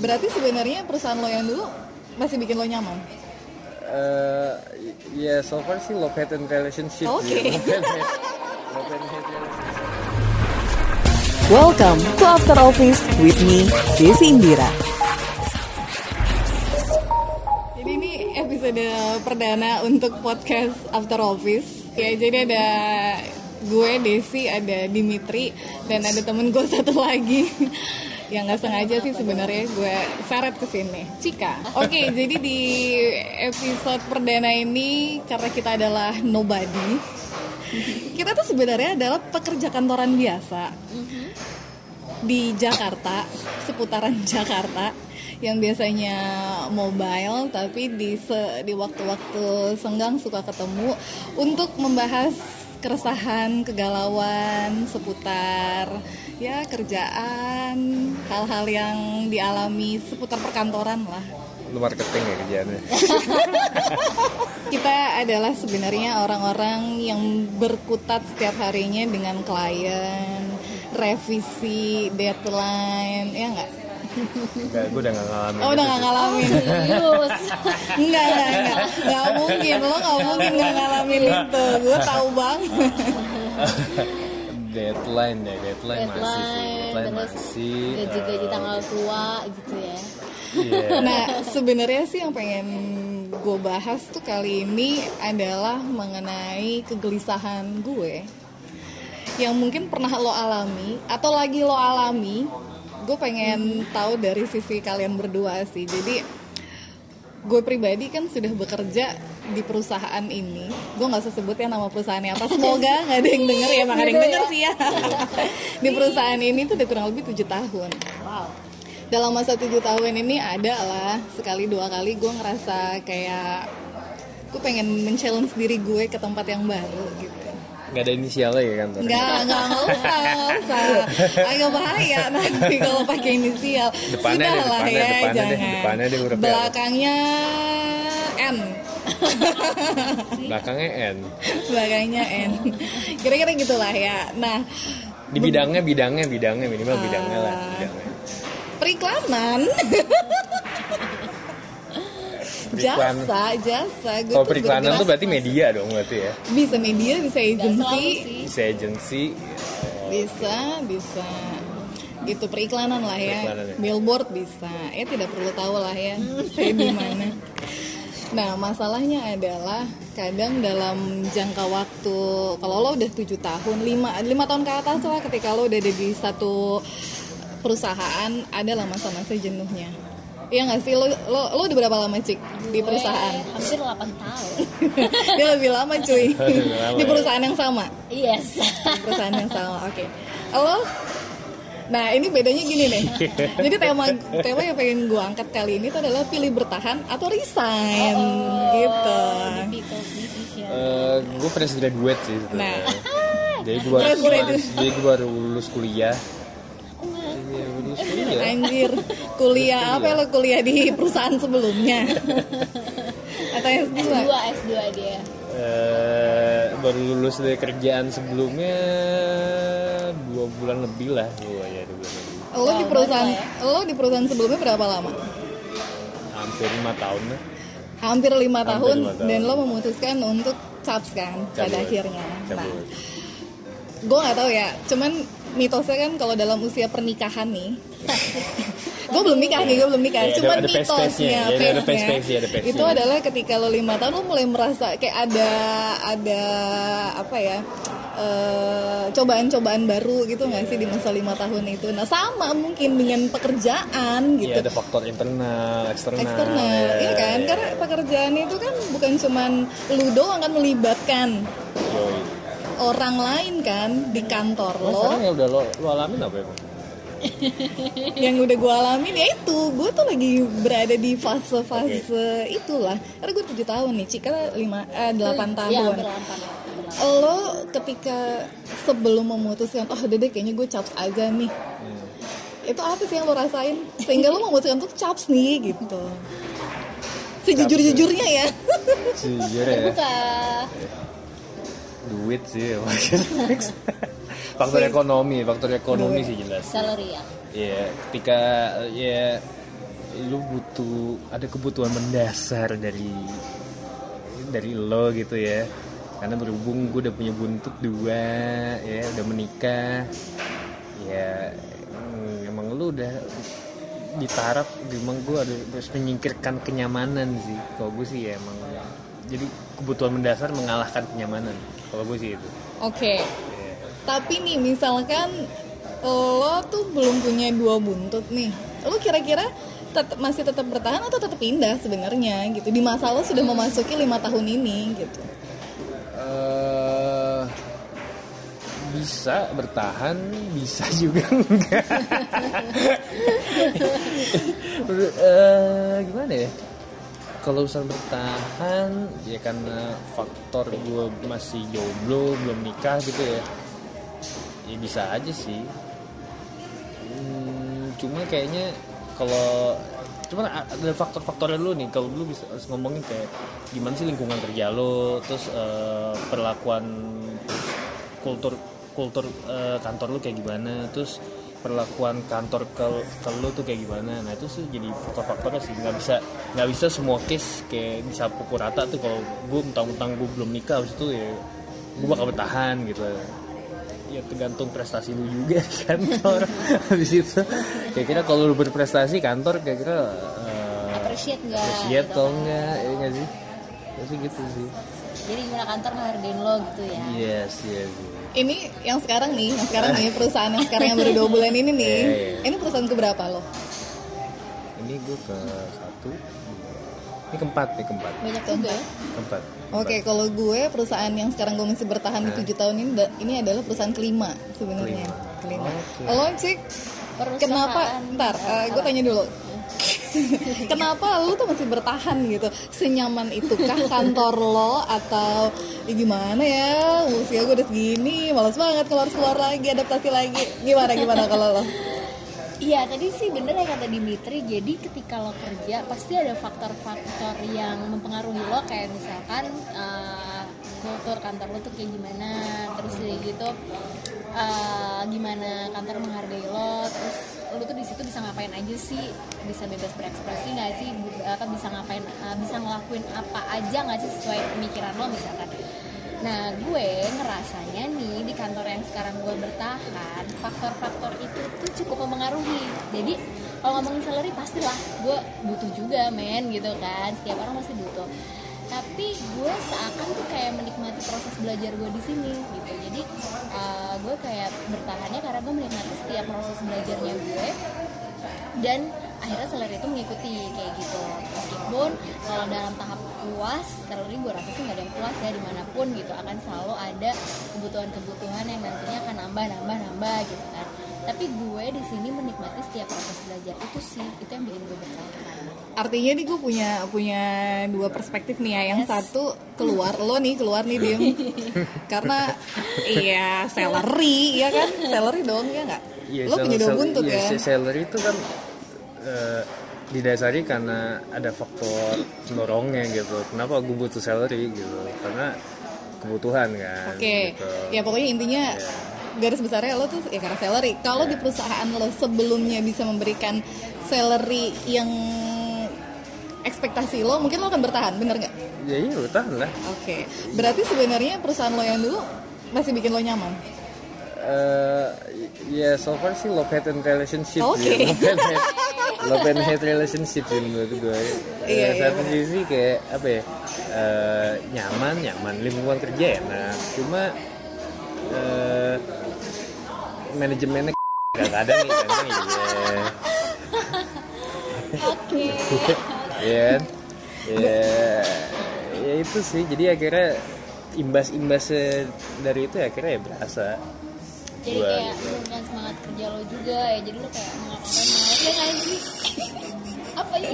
Berarti sebenarnya perusahaan lo yang dulu masih bikin lo nyaman. Eh, ya so far sih love hate and relationship Oke. love and hate relationship. Welcome to After Office with me, Desi Indira. Jadi ini episode perdana untuk podcast After Office. Ya, jadi ada gue Desi, ada Dimitri, dan ada temen gue satu lagi yang nggak sengaja sih sebenarnya gue seret ke sini. Cika. Oke, jadi di episode perdana ini karena kita adalah nobody, kita tuh sebenarnya adalah pekerja kantoran biasa di Jakarta, seputaran Jakarta yang biasanya mobile tapi di se- di waktu-waktu senggang suka ketemu untuk membahas keresahan, kegalauan seputar ya kerjaan, hal-hal yang dialami seputar perkantoran lah. Lu marketing ya kerjaannya. Kita adalah sebenarnya orang-orang yang berkutat setiap harinya dengan klien, revisi, deadline, ya nggak? Enggak, gue udah gak ngalamin. Oh udah gak ngalamin Serius. Enggak, enggak, enggak Enggak mungkin, lo gak mungkin gak ngalamin itu Gue tahu banget Deadline ya, deadline, masih sih. Deadline, Deadline terus masih. Gaji-gaji eh, tanggal tua gitu ya. Iya. Nah sebenarnya sih yang pengen gue bahas tuh kali ini adalah mengenai kegelisahan gue Yang mungkin pernah lo alami Atau lagi lo alami Gue pengen tahu dari sisi kalian berdua sih Jadi gue pribadi kan sudah bekerja di perusahaan ini. Gue nggak usah sebut ya nama perusahaannya apa semoga nggak ada yang denger ya makanya yang denger sih ya. Di perusahaan ini tuh udah kurang lebih tujuh tahun. Wow. dalam masa tujuh tahun ini ada lah sekali dua kali gue ngerasa kayak gue pengen men-challenge diri gue ke tempat yang baru gitu Nggak ada inisialnya ya kantor. Enggak, enggak, enggak usah, enggak usah. Agak bahaya nanti kalau pakai inisial. Depannya deh, Sudahlah depannya, ya, depannya deh, jangan. depannya deh huruf. Belakangnya N. Belakangnya N. Belakangnya N. Kira-kira gitulah ya. Nah, Di bidangnya, bidangnya, bidangnya minimal bidangnya lah. Ah. Bidangnya. periklanan. Jasa, jasa. Gue Kalau periklanan tuh berarti media dong berarti ya. bisa media, bisa agency. Bisa agency. bisa, bisa gitu periklanan lah ya, Periklanan ya. billboard bisa. Ya tidak perlu tahu lah ya saya di mana. Nah masalahnya adalah kadang dalam jangka waktu kalau lo udah tujuh tahun, lima lima tahun ke atas lah ketika lo udah ada di satu perusahaan adalah masa-masa jenuhnya. Iya nggak sih lo, lo lo udah berapa lama cik di Gue perusahaan? Hampir 8 tahun. Dia lebih lama cuy Lebih lama di ya. perusahaan yang sama. yes. Di perusahaan yang sama. Oke. Lo Nah ini bedanya gini nih. Jadi tema tema yang pengen gue angkat kali ini tuh adalah pilih bertahan atau resign gitu. Difficult decision. Eh, gue fresh graduate sih. Nah. jadi gue baru, Fresh graduate. jadi gue baru lulus kuliah. Iya, lulus kuliah. Anjir, kuliah apa lo kuliah di perusahaan sebelumnya? atau yang S2, kedua? S2 dia. Eh, baru lulus dari kerjaan sebelumnya dua bulan lebih lah gue ya dua bulan lebih. Lo di perusahaan baru lo di perusahaan sebelumnya berapa lama? hampir lima tahun lah. Hampir lima Hampir tahun, tahun. dan lo memutuskan untuk caps kan pada Cabut. akhirnya. Nah, Cabut. gue nggak tahu ya cuman mitosnya kan kalau dalam usia pernikahan nih gue belum nikah nih gue belum nikah ada- cuman ada mitosnya Ya, ada pace-nya. itu adalah ketika lo lima tahun lo mulai merasa kayak ada ada apa ya eh, cobaan-cobaan baru gitu nggak sih di masa lima tahun itu nah sama mungkin dengan pekerjaan gitu Iya ada faktor internal, eksternal. eksternal ya, iya kan ya. karena pekerjaan itu kan bukan cuman lu doang kan melibatkan. Orang lain kan di kantor Lo lo sekarang ya udah lo, lo alamin apa ya? Yang udah gue alamin ya itu gue tuh lagi berada di fase-fase itulah karena gue tujuh tahun nih Cika lima eh, delapan Ya, tahun 8. lo ketika sebelum memutuskan oh deh kayaknya gue caps aja nih Hmm. itu apa sih yang lo rasain sehingga lo memutuskan untuk caps nih gitu sejujur-jujurnya ya Jujur ya. Buka. Duit sih. faktor ekonomi, faktor ekonomi sih jelas. Salary ya. Iya, ketika ya lu butuh ada kebutuhan mendasar dari dari lo gitu ya karena berhubung gue udah punya buntut dua ya udah menikah ya emang lu udah di taraf emang gue ada harus menyingkirkan kenyamanan sih kalau gue sih ya emang jadi kebutuhan mendasar mengalahkan kenyamanan kalau gue sih itu Oke. Ya. Tapi nih misalkan lo tuh belum punya dua buntut nih. Lo kira-kira tetap masih tetap bertahan atau tetap pindah sebenarnya gitu. Di masa lo sudah memasuki lima tahun ini gitu. eh bisa bertahan, bisa juga enggak. Eh, gimana ya? Kalau usah bertahan, ya karena faktor gue masih jomblo, belum nikah gitu ya. Ya bisa aja sih. Hmm, cuma kayaknya kalau cuma ada faktor-faktornya dulu nih kalau dulu bisa ngomongin kayak gimana sih lingkungan kerja lo terus eh, perlakuan kultur kultur eh, kantor lu kayak gimana terus perlakuan kantor ke ke lu tuh kayak gimana? Nah itu sih jadi faktor-faktornya sih. Nggak bisa nggak bisa semua case kayak bisa pukul rata tuh kalau gue mentang-mentang gue belum nikah habis itu ya gue bakal bertahan gitu. Ya tergantung prestasi lu juga di kantor. Habis itu kira-kira kalau lu berprestasi kantor kira-kira eh, Appreciate nggak, appreciate gitu atau kan. ya nggak sih? Sih gitu sih. Jadi gimana kantor ngehargain lo gitu ya. yes yes Ini yang sekarang nih, yang sekarang nih perusahaan yang sekarang yang baru dua bulan ini nih. Iya, iya. Ini perusahaan keberapa lo? ini gue ke satu ini keempat nih keempat Banyak juga ya. keempat Oke, kalau gue perusahaan yang sekarang gue masih bertahan di tujuh tahun ini, ini adalah perusahaan kelima sebenarnya. Kelima. Kelima. Oke. Lo cik, Perusahaan kenapa? Ntar, eh, gue tanya dulu. kenapa lu tuh masih bertahan gitu? Senyaman itukah kantor lo atau ya gimana ya? Usia gue udah segini, males banget keluar keluar lagi, adaptasi lagi. Gimana gimana kalau lo? Iya tadi sih bener ya kata Dimitri Jadi ketika lo kerja pasti ada faktor-faktor yang mempengaruhi lo Kayak misalkan eh, kultur kantor lo tuh kayak gimana Terus dari gitu eh, gimana kantor menghargai lo Terus lo tuh di situ bisa ngapain aja sih Bisa bebas berekspresi nggak sih Apa bisa ngapain eh, bisa ngelakuin apa aja nggak sih sesuai pemikiran lo misalkan Nah, gue ngerasanya nih di kantor yang sekarang gue bertahan, faktor-faktor itu tuh cukup mempengaruhi. Jadi, kalau ngomongin salary pastilah gue butuh juga men gitu kan. Setiap orang masih butuh. Tapi gue seakan tuh kayak menikmati proses belajar gue di sini gitu. Jadi, uh, gue kayak bertahannya karena gue menikmati setiap proses belajarnya gue. Dan akhirnya salary itu mengikuti kayak gitu. Meskipun kalau dalam tahap puas salary gue rasa sih nggak ada yang puas ya di mana pun gitu. Akan selalu ada kebutuhan-kebutuhan yang nantinya akan nambah nambah nambah gitu kan tapi gue di sini menikmati setiap proses belajar itu sih itu yang bikin gue bertahan Artinya nih gue punya punya dua perspektif nih ya. Yang Yes. satu keluar lo nih keluar nih diem karena iya salary ya kan salary dong ya nggak? Iya, lo punya dua buntut iya, ya. si salary itu kan eh, didasari karena ada faktor pendorongnya gitu. Kenapa gue butuh salary gitu? Karena kebutuhan kan. Oke, gitu. ya pokoknya intinya Iya. Garis besarnya lo tuh ya karena salary. Kalau di perusahaan lo sebelumnya bisa memberikan salary yang ekspektasi lo, mungkin lo akan bertahan, bener nggak? Ya iya bertahan lah. Oke, berarti sebenarnya perusahaan lo yang dulu masih bikin lo nyaman. eh ya so far sih love hate and relationship Oke. sih. love and hate love and hate relationship sih menurut gue Iya, Eh, iya, satu sisi kayak apa ya eh, nyaman nyaman lingkungan kerja enak cuma eh manajemennya gak ada nih kadang iya oke Iya kan? ya ya itu sih jadi akhirnya imbas-imbas dari itu ya akhirnya ya berasa jadi Gua kayak gitu. menurunkan semangat kerja lo juga ya jadi lo kayak mau ngapain mau ya nggak sih apa ya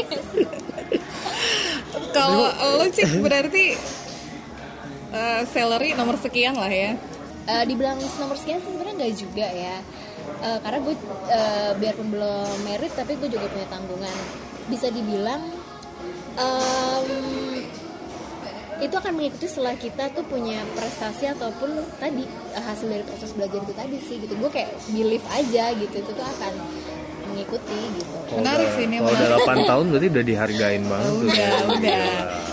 Kalau lo sih berarti eh, salary nomor sekian lah ya. Eh, dibilang nomor sekian sih sebenarnya nggak juga ya. Eh, karena gue eh, biarpun belum merit tapi gue juga punya tanggungan. Bisa dibilang em, itu akan mengikuti setelah kita tuh punya prestasi ataupun tadi eh, hasil dari proses belajar itu tadi sih gitu. Gue kayak believe aja gitu itu tuh akan mengikuti gitu. Kalau Menarik sih ini, Kalau udah menarik. 8 tahun berarti udah dihargain banget. Tuh. udah udah.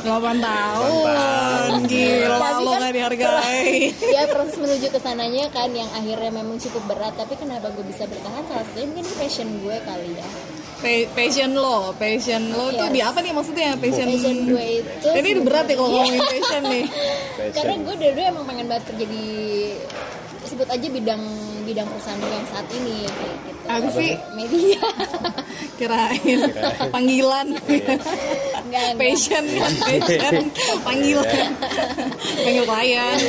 8 tahun gila Tapi lo kan gak dihargai ya proses menuju ke sananya kan yang akhirnya memang cukup berat. Tapi kenapa gue bisa bertahan? Salah satunya mungkin ini passion gue kali ya. Pa- passion lo passion lo tuh Yes. di apa nih maksudnya? Passion passion gue itu ini berat ya kalau ngomongin passion nih. Karena gue dari dulu emang pengen banget kerja di sebut aja bidang bidang perusahaan gue yang saat ini kayak gitu apa sih media. Kirain. Panggilan. Enggak, enggak. passion kan? Passion. Panggilan. Panggil klien.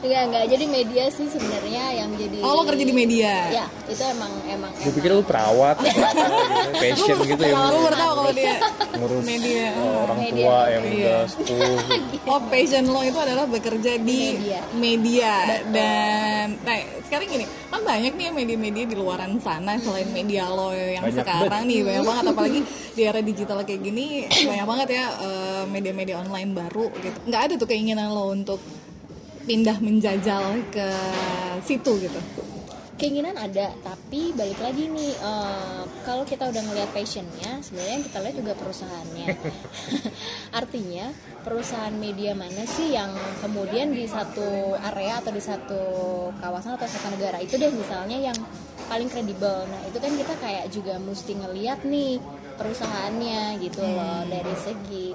Enggak enggak. Jadi media sih sebenarnya yang jadi oh lo kerja di media? Ya itu emang emang Gue pikir lu perawat, gitu, passion gitu ya. gue baru tahu kalau dia ngurus media. orang Media. tua yang Iya. udah sepuh. Oh passion lo itu adalah bekerja di Media. media, dan nah sekarang gini kan banyak nih ya media-media di luaran sana selain media lo yang Banyak sekarang nih banyak banget. Apalagi di era digital kayak gini banyak banget ya eh, media-media online baru gitu. Nggak ada tuh keinginan lo untuk pindah menjajal ke situ gitu? Keinginan ada tapi balik lagi nih eh, kalau kita udah ngelihat passionnya sebenarnya yang kita lihat juga perusahaannya. Artinya perusahaan media mana sih yang kemudian di satu area atau di satu kawasan atau satu negara? Itu deh misalnya yang paling kredibel. Nah itu kan kita kayak juga mesti ngeliat nih perusahaannya gitu loh dari segi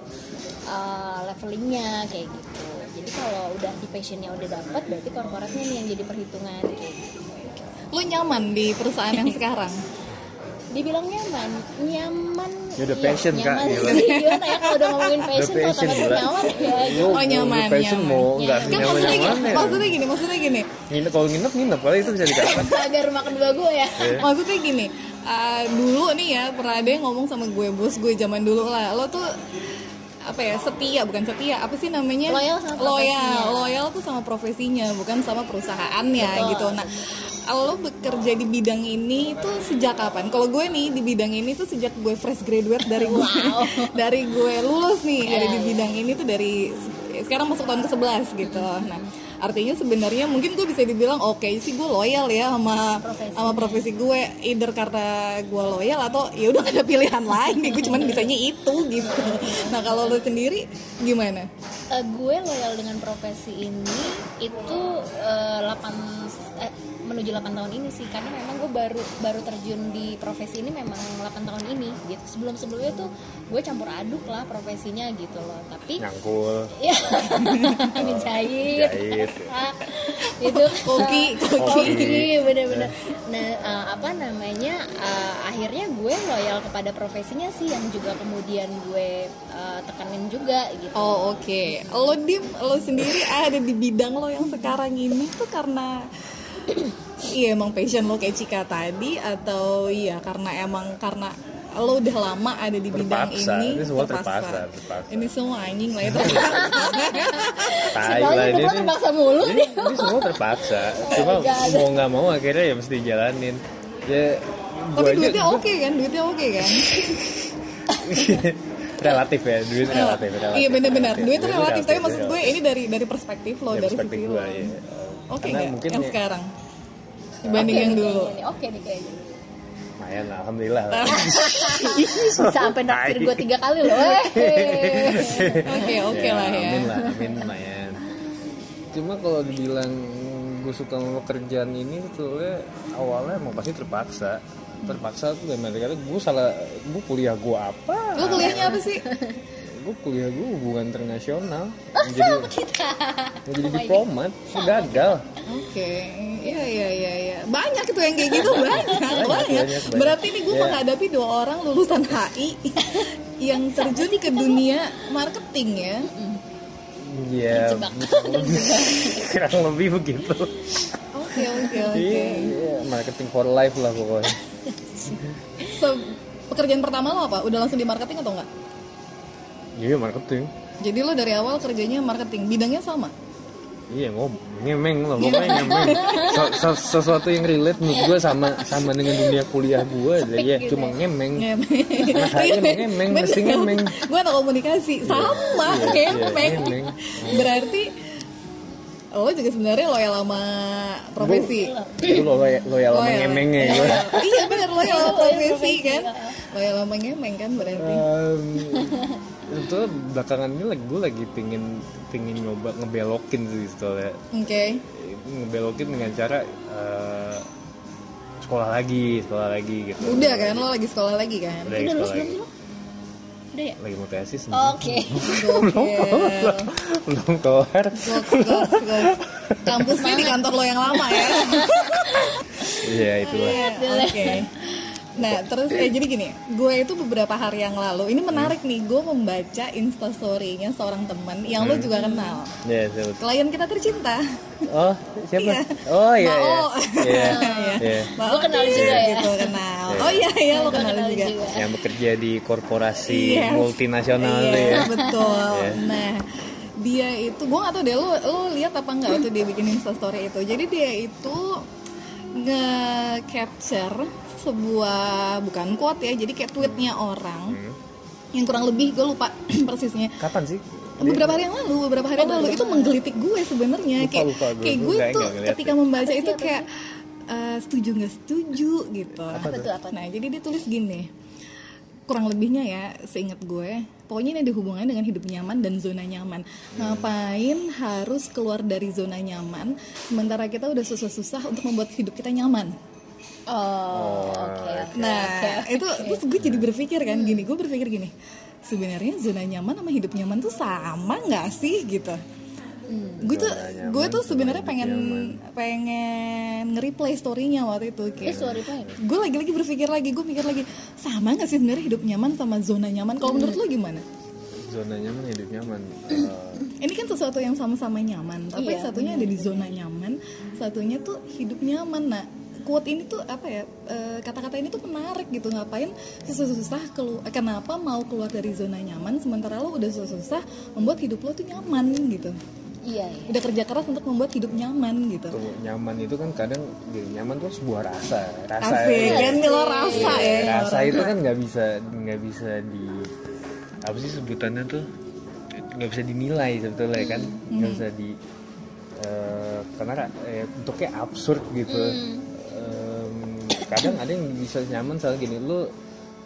eh, levelingnya kayak gitu. Jadi kalau udah di passionnya udah dapet berarti korporatnya nih yang jadi perhitungan kayak gitu. Lo nyaman di perusahaan yang sekarang? Dibilang nyaman nyaman Ya udah iya, passion, Kak, nyaman gila. sih. Gimana ya kalau udah ngomongin passion kalau passion, nyaman ya Lu Oh, nyaman, lu passion nyaman. mau nggak Nyaman. kan nyaman maksudnya gini, nyaman ya. maksudnya gini maksudnya gini. Nginep kalau nginep nginep. Kali itu bisa dikatakan agar rumah kedua gue ya. Maksudnya gini uh, dulu nih ya pernah ada yang ngomong sama gue bos gue zaman dulu lah. Lo tuh apa ya setia bukan setia apa sih namanya? Loyal sama loyal loyal tuh sama profesinya bukan sama perusahaannya Betul. gitu. Nah lo bekerja di bidang ini tuh sejak kapan? Kalau gue nih di bidang ini tuh sejak gue fresh graduate dari gue Wow. dari gue lulus nih ada di Iya, bidang ini tuh dari sekarang masuk tahun ke-11 gitu. Nah artinya sebenarnya mungkin gue bisa dibilang oke sih gue loyal ya sama Profesi. sama profesi gue either karena gue loyal atau ya udah gak ada pilihan lain. Nih gue cuman bisanya itu gitu. Nah kalau lo sendiri gimana? Eh, gue loyal dengan profesi ini itu eh, 8 eh, menuju 8 tahun ini sih karena memang gue baru baru terjun di profesi ini memang 8 tahun ini gitu. Sebelum sebelumnya tuh gue campur aduk lah profesinya gitu loh. Tapi nyangkul. Ya menjahit Jahit. Ah, itu Koki, koki. bener-bener. Nah eh, apa namanya eh, akhirnya gue loyal kepada profesinya sih yang juga kemudian gue eh, tekanin juga gitu. Oh oke. Lo dim lo sendiri ada di bidang lo yang sekarang ini tuh karena iya emang passion lo kayak Cika tadi atau iya karena emang karena lo udah lama ada di bidang Terpaksa. ini Ini semua terpaksa, terpaksa. ini semua anjing lah itu. Tai Sebenarnya ini. terpaksa mulu ini, ini semua terpaksa. Cuma mau nggak mau akhirnya ya mesti jalanin ya gua tapi aja duitnya oke kan? Duitnya oke kan? Relatif ya duit relatif relatif. iya benar-benar duit itu Duit relatif tapi relatif, maksud gue ini dari dari perspektif lo Ya, dari perspektif sisi gua, lo iya. Oke nggak mungkin yang ya- sekarang. Dibanding Oke yang dulu oke nih kayaknya. Lumayan lah alhamdulillah lah. sampai naktir gue tiga kali loh eh. oke oke lah ya. amin lah amin lumayan. Cuma kalau dibilang gue suka sama pekerjaan ini tuh awalnya emang pasti terpaksa. Terpaksa tuh arti kata gue salah gue kuliah gue apa? Lo kuliahnya apa sih gue kuliah gue hubungan internasional menjadi menjadi diplomat gue gagal Oke, iya iya iya iya. Banyak itu yang kayak gitu banyak, banyak. banyak, banyak. Berarti ini gue Iya. menghadapi dua orang lulusan HI yang terjun ke dunia marketing ya. Iya, kurang lebih begitu. Oke oke oke. Iya, marketing for life lah pokoknya. So, pekerjaan pertama lo apa? Udah langsung di marketing atau enggak? Iya marketing. Jadi lo dari awal kerjanya marketing, bidangnya sama. Iya ngob ngemeng lah pokoknya ngemeng. Se- se- sesuatu yang relate menurut gue sama sama dengan dunia kuliah gue, ya gitu cuma ngemeng. Ngemeng. Nah, ngemeng, mesti ngemeng. Gue anak komunikasi, sama Iya, iya, ngemeng. ngemeng. Berarti lo juga sebenarnya loyal sama profesi Itu lo loyal, loyal sama ngemengnya gue. iya benar loyal sama profesi kan ya. loyal sama ngemeng kan berarti Um, itu belakangan ini lagi gue lagi pingin pingin nyoba ngebelokin sih soalnya oke ngebelokin dengan cara eh, sekolah lagi sekolah lagi gitu udah kan lo lagi sekolah lagi kan udah Udah sekolah lulus belum sih lo? Udah ya? lagi mau tesis. Oke. Belum keluar gok, gok. Kampusnya di kantor lo yang lama ya. iya itulah Oke. Nah, terus eh, jadi gini, gue itu beberapa hari yang lalu, ini menarik nih, gue membaca instastory-nya seorang teman yang lo juga kenal. ya sebut Klien kita tercinta. oh siapa Iya. oh iya iya Mao. iya Iya. iya Lo kenal Otis, juga ya? Gitu, kenal. Oh iya, iya, lo kenal kenal juga. juga. yang bekerja di korporasi Yes. multinasional Iya, tuh ya betul. Iya. Nah, dia itu gue gak tau deh lo lo lihat apa enggak waktu dia bikin instastory itu. Jadi dia itu nge-capture sebuah bukan quote ya, jadi kayak tweetnya orang Hmm. yang kurang lebih gue lupa persisnya. kapan sih Beberapa hari yang lalu, beberapa hari yang lalu itu menggelitik gue sebenarnya. Lupa, Kayak lupa, gue- kayak gue tuh ketika ya. membaca itu kayak eh, setuju nggak setuju gitu. Apa tuh apa? Nah, jadi dia tulis gini. Kurang lebihnya ya, seingat gue, pokoknya ini ada hubungannya dengan hidup nyaman dan zona nyaman. Ngapain harus keluar dari zona nyaman sementara kita udah susah-susah untuk membuat hidup kita nyaman. Oh, oke. oke, Nah, oke, oke. itu terus gue jadi berpikir kan gini, gue berpikir gini. Sebenarnya zona nyaman sama hidup nyaman tuh sama nggak sih gitu? gue tuh gue tuh sebenarnya pengen nyaman. pengen nge-replay story-nya waktu itu Eh, kayak sorry Pak. gue lagi-lagi berpikir lagi gue pikir lagi sama nggak sih sebenarnya hidup nyaman sama zona nyaman kalau menurut lo gimana zona nyaman hidup nyaman Eh, ini kan sesuatu yang sama-sama nyaman tapi Iya, satunya ada di zona nyaman satunya tuh hidup nyaman nah quote ini tuh apa ya eh, kata-kata ini tuh menarik gitu. Ngapain susah-susah kelu eh, kenapa mau keluar dari zona nyaman sementara lo udah susah-susah membuat hidup lo tuh nyaman gitu? Iya, iya. udah kerja keras untuk membuat hidup nyaman gitu. Tuh nyaman itu kan kadang gini, nyaman tuh sebuah rasa rasa Asik, ya. kan? Lo rasa ya. rasa itu kan nggak bisa nggak bisa di apa sih sebutannya tuh? Nggak bisa dinilai sebetulnya kan? Nggak bisa di eh, karena eh, bentuknya absurd gitu. Em, kadang ada yang bisa nyaman soal gini lu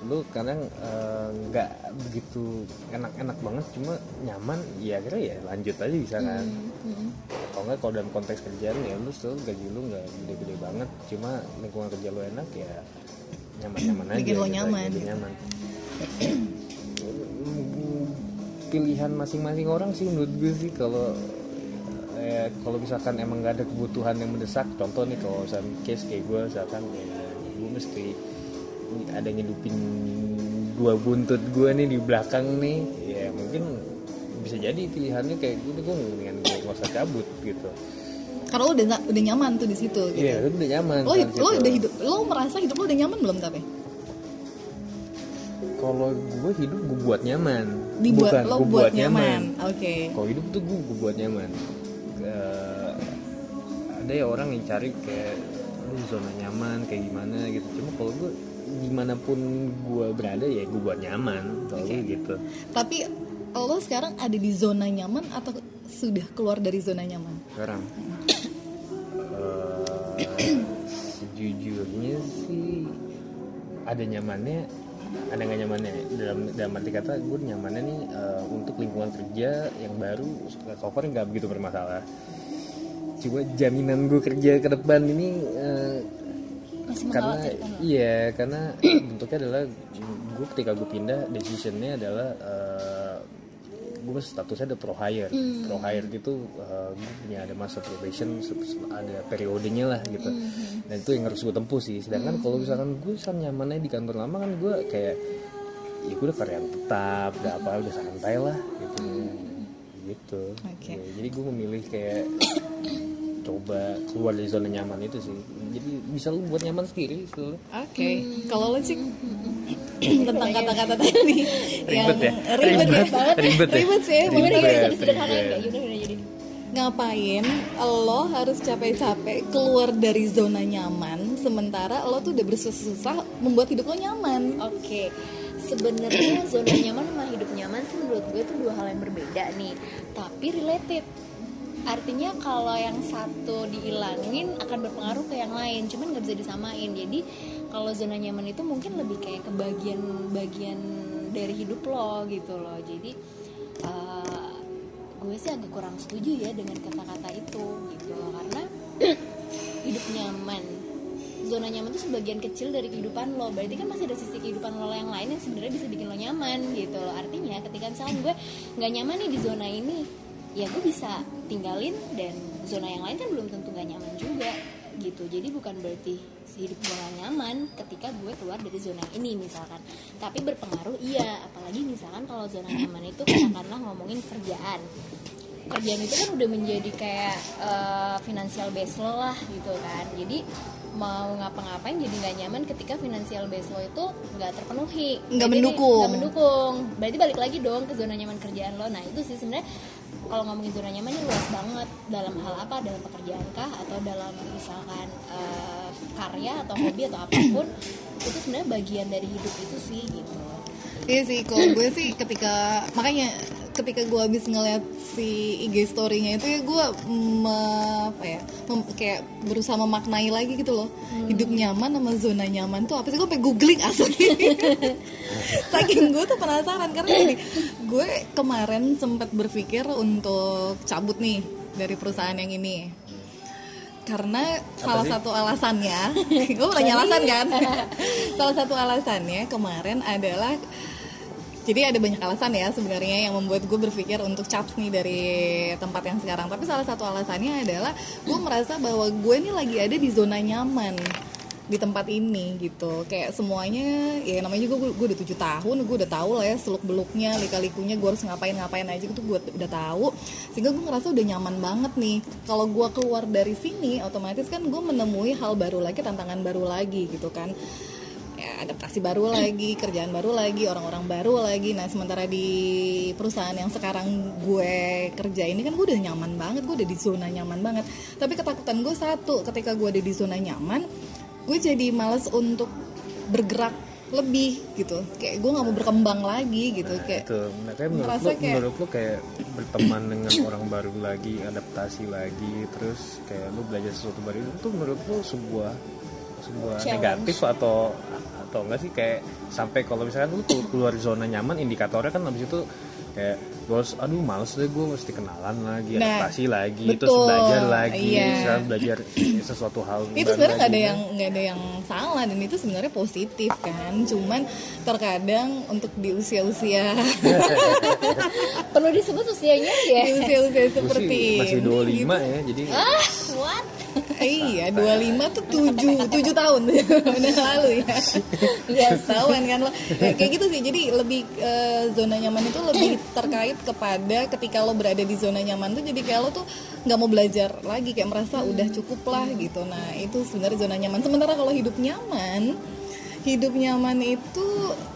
lu kadang eh, nggak begitu enak-enak banget cuma nyaman ya kira ya lanjut aja bisa kan kalau nggak kalau dalam konteks kerjaan ya lu still gaji lu nggak gede-gede banget cuma lingkungan kerja lu enak ya nyaman-nyaman aja Bikin gitu, nyaman, gitu. nyaman. pilihan masing-masing orang sih menurut gue sih kalau eh, kalau misalkan emang nggak ada kebutuhan yang mendesak contoh nih kalau misalkan case kayak gue misalkan ya, gue mesti ada ngidupin dua buntut gue nih di belakang nih. Ya mungkin bisa jadi pilihannya kayak gue gue mendingan gue nggak usah cabut gitu. Karena lo udah udah nyaman tuh di situ gitu. Iya itu udah nyaman lo kan lo udah hidup lo merasa hidup lo udah nyaman belum tapi kalau gue hidup gue buat nyaman. Dibuat Bukan, lo gue buat nyaman oke. Kalau hidup tuh gue, gue buat nyaman. Eh, ada ya orang yang cari kayak lu zona nyaman kayak gimana gitu. Cuma kalau gue di mana pun gue berada ya gue buat nyaman kalau gue gitu. Tapi lo sekarang ada di zona nyaman atau sudah keluar dari zona nyaman? Sekarang? Eh, sejujurnya sih ada nyamannya ada nggak nyamannya? Dalam dalam arti kata gue nyamannya nih eh, untuk lingkungan kerja yang baru far nggak begitu bermasalah cuma jaminan gue kerja ke depan ini eh, Masih karena lo. iya karena bentuknya adalah gue ketika gue pindah decisionnya adalah eh, gue statusnya ada pro hire Hmm. pro hire gitu gue punya ada masa probation ada periodenya lah gitu Hmm. dan itu yang harus gue tempuh sih sedangkan kalau misalkan gue san nyamannya di kantor lama kan gue kayak ya gue udah karyawan tetap udah apa udah santai lah gitu gitu Oke. Ya, jadi gue memilih kayak coba keluar dari zona nyaman itu sih jadi bisa lu buat nyaman sendiri oke kalau lo sih tentang kata-kata tadi yang Ribet ya? ribet, Ribet. ya Ribet ya? ribet sih ya gimana Ribet, disederhanain jadi? ngapain lo harus capek-capek keluar dari zona nyaman sementara lo tuh udah bersusah-susah membuat hidup lo nyaman Oke, sebenarnya zona nyaman sama hidup nyaman sih menurut gue itu dua hal yang berbeda nih, tapi related. artinya kalau yang satu dihilangin akan berpengaruh ke yang lain cuman nggak bisa disamain. Jadi kalau zona nyaman itu mungkin lebih kayak ke bagian-bagian dari hidup lo gitu loh. Jadi eh, gue sih agak kurang setuju ya dengan kata-kata itu gitu loh. Karena hidup nyaman zona nyaman itu sebagian kecil dari kehidupan lo. Berarti kan masih ada sisi kehidupan lo yang lain yang sebenarnya bisa bikin lo nyaman gitu loh. Artinya ketika misalnya gue nggak nyaman nih di zona ini ya gue bisa tinggalin dan zona yang lain kan belum tentu gak nyaman juga gitu. Jadi bukan berarti hidup gue gak nyaman ketika gue keluar dari zona ini misalkan. Tapi berpengaruh iya. Apalagi misalkan kalau zona nyaman itu katakanlah ngomongin kerjaan. Kerjaan itu kan udah menjadi kayak eh, financial base lo lah gitu kan. Jadi mau ngapa-ngapain jadi nggak nyaman ketika financial base lo itu nggak terpenuhi. Nggak mendukung. nggak mendukung. Berarti balik lagi dong ke zona nyaman kerjaan lo. Nah itu sih sebenarnya kalau ngomongin zona nyaman ini luas banget. Dalam hal apa? Dalam pekerjaan kah? Atau dalam misalkan eh, karya atau hobi atau apa pun itu sebenarnya bagian dari hidup itu sih gitu. Iya sih, kalau gue sih ketika makanya ketika gue habis ngeliat si IG story-nya itu ya gue apa ya mem- kayak berusaha memaknai lagi gitu loh. Hidup nyaman sama zona nyaman tuh apa sih? Gue pengen googling asli. Saking gue tuh penasaran karena gini gue kemarin sempat berpikir untuk cabut nih dari perusahaan yang ini. Karena salah sih? satu alasannya gue mau nanya alasan kan? Salah satu alasannya kemarin adalah jadi ada banyak alasan ya sebenarnya yang membuat gue berpikir untuk caps nih dari tempat yang sekarang. Tapi salah satu alasannya adalah gue merasa bahwa gue nih lagi ada di zona nyaman di tempat ini gitu. Kayak semuanya ya namanya juga gue, gue udah tujuh tahun gue udah tahu lah ya seluk beluknya lika likunya gue harus ngapain ngapain aja gitu gue udah tahu. Sehingga gue ngerasa udah nyaman banget nih. Kalau gue keluar dari sini otomatis kan gue menemui hal baru lagi tantangan baru lagi gitu kan ya, adaptasi baru lagi, kerjaan baru lagi, orang-orang baru lagi. Nah, sementara di perusahaan yang sekarang gue kerja ini kan gue udah nyaman banget, gue udah di zona nyaman banget. Tapi ketakutan gue satu, ketika gue ada di zona nyaman, gue jadi males untuk bergerak lebih gitu. Kayak gue nggak mau berkembang lagi gitu. Kayak itu nah, kayak menurut lu kayak- menurut lu kayak berteman dengan orang baru lagi adaptasi lagi terus kayak lu belajar sesuatu baru itu menurut lu sebuah sebuah Challenge. negatif atau atau enggak sih kayak sampai kalau misalkan lu keluar zona nyaman indikatornya kan habis itu kayak gue harus aduh males deh gue mesti kenalan lagi Nah, adaptasi lagi terus betul, belajar lagi iya. belajar sesuatu hal itu sebenarnya nggak ada lagi. yang nggak ada yang salah dan itu sebenarnya positif kan cuman terkadang untuk di usia-usia perlu disebut usianya ya di usia-usia seperti masih ini 25 gitu. ya jadi ah what iya 25 tuh 7 7 tahun. Udah lalu ya. Iya. tahuan kan lo. Ya, kayak gitu sih. Jadi lebih eh, zona nyaman itu lebih terkait kepada ketika lo berada di zona nyaman tuh jadi kayak lo tuh nggak mau belajar lagi kayak merasa udah cukup lah gitu. Nah itu sebenarnya zona nyaman. Sementara kalau hidup nyaman hidup nyaman itu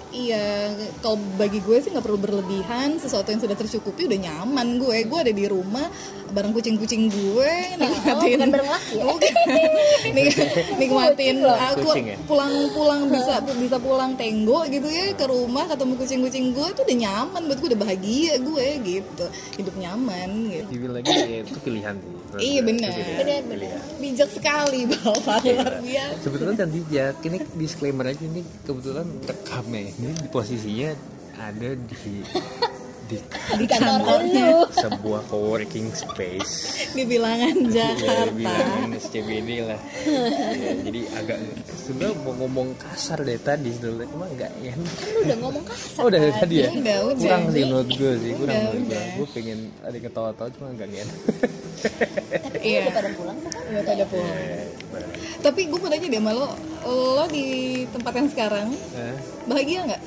iya kalau bagi gue sih nggak perlu berlebihan. Sesuatu yang sudah tercukupi udah nyaman gue. Gue ada di rumah bareng kucing-kucing gue. Nikmatin bukan bareng laki ya? Bukan. Nik- nikmatin aku ya? pulang-pulang bisa bisa pulang tenggo gitu ya ke rumah ketemu kucing-kucing gue tuh udah nyaman. Buat gue udah bahagia gue gitu. Hidup nyaman gitu. Dibilang lagi ya, itu pilihan sih. Iya, Itu benar. pilihan. benar benar. Bijak sekali bapak. Luar biasa. Sebetulnya dan bijak. Ini disclaimer aja ini kebetulan rekamnya ini di posisinya ada di di di kantor lu sebuah co-working space di bilangan ya Jakarta bilangin SCBD lah ya, jadi agak sebenarnya mau ngomong kasar deh tadi sebenarnya cuma nggak enak kan lu udah ngomong kasar oh udah dari tadi. tadi ya Udah, udah. kurang sih menurut gue sih kurang Udah, menurut gue udah. gue pengen ada ketawa-tawa cuma nggak enak tapi kan Iya. udah pada pulang kan Udah pada pulang. Tapi gue mau nanya deh sama lo lo di tempat yang sekarang Eh, bahagia nggak?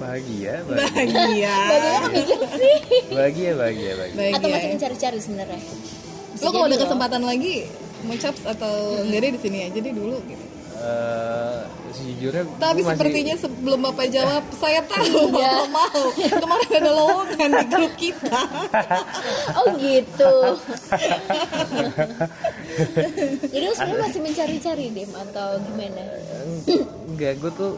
Bahagia bahagia. Bahagia. Sih? Bahagia bahagia bahagia. Bahagia. Atau masih ya? mencari-cari sebenarnya? Lo kalau ada kesempatan lagi mau caps atau enggak deh di sini aja deh dulu gitu Eh, sejujurnya Tapi masih- sepertinya sebelum Bapak jawab, saya tahu. Bapak mau. Kemarin ada lowongan di grup kita. oh gitu. Jadi lu sebenarnya masih mencari-cari dem atau gimana? Enggak gue tuh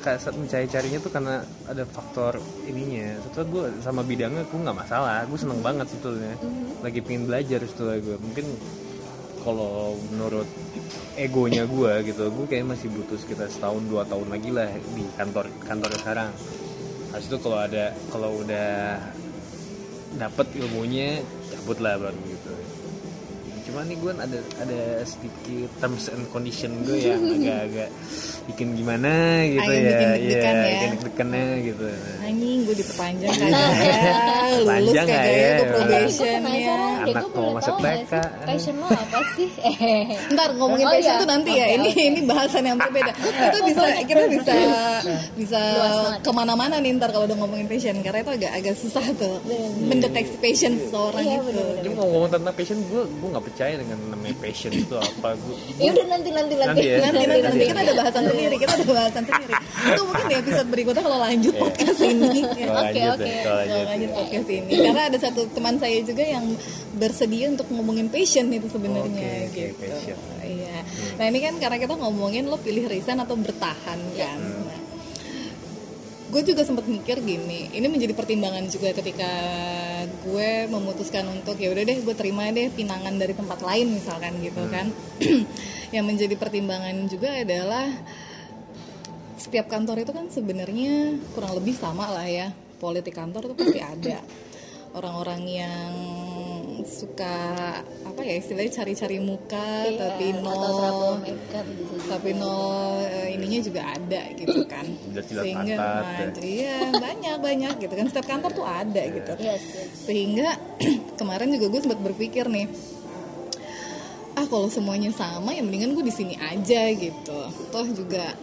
kayak saat mencari-carinya tuh karena ada faktor ininya. Setelah gue sama bidangnya gue nggak masalah. Gue seneng banget sebetulnya. Lagi pengen belajar setelah gue mungkin kalau menurut egonya gue gitu gue kayak masih butuh sekitar setahun dua tahun lagi lah di kantor kantor sekarang. Habis itu kalau ada kalau udah dapet ilmunya cabut lah baru gitu cuma nih gue ada ada sedikit terms and condition gue yang agak-agak bikin gimana gitu yang ya bikin deg-degan ya. bikin deg-degannya gitu anjing gue diperpanjang kagak ya lulus Panjang kagak nggak ya ya? gue Gue probation ya penasaran deh, Anak gue mau masuk TK. sih passion lo apa sih? Eh, ntar ngomongin Oh, passion iya. tuh nanti ya Oke, ini ini bahasan yang berbeda kita bisa kita bisa bisa ke mana-mana nih ntar kalau udah ngomongin passion karena itu agak agak susah tuh mendeteksi passion seseorang Iya, itu bener-bener. Jadi mau ngomong tentang passion gue gue nggak percaya dengan namanya passion itu apa gue Ya udah nanti nanti nanti. Nanti ya. nanti nanti nanti Nanti. kita ada bahasan sendiri kita ada bahasan sendiri itu mungkin di episode berikutnya kalau lanjut Iya. podcast ini Oke, oke. kalau Kalau lanjut. podcast ini karena ada satu teman saya juga yang bersedia untuk ngomongin passion itu sebenarnya oke, gitu. passion. Iya. Nah ini kan karena kita ngomongin lo pilih resign atau bertahan kan. Nah, gue juga sempat mikir gini, ini menjadi pertimbangan juga ketika gue memutuskan untuk ya udah deh gue terima deh pinangan dari tempat lain misalkan gitu kan. yang menjadi pertimbangan juga adalah setiap kantor itu kan sebenarnya kurang lebih sama lah ya. Politik kantor tuh pasti ada. Orang-orang yang suka apa ya istilahnya cari-cari muka Iya, tapi no juga. tapi no eh, ininya juga ada gitu kan sehingga nah, ya. iya banyak banyak gitu kan setiap kantor tuh ada gitu Yes, yes. sehingga kemarin juga gue sempat berpikir nih ah kalau semuanya sama ya mendingan gue di sini aja gitu toh juga